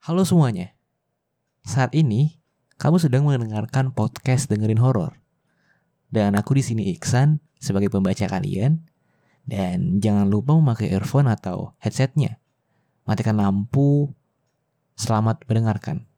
Halo semuanya. Saat ini kamu sedang mendengarkan podcast dengerin horor. Dan aku di sini Iksan sebagai pembaca kalian. Dan jangan lupa memakai earphone atau headsetnya. Matikan lampu. Selamat mendengarkan.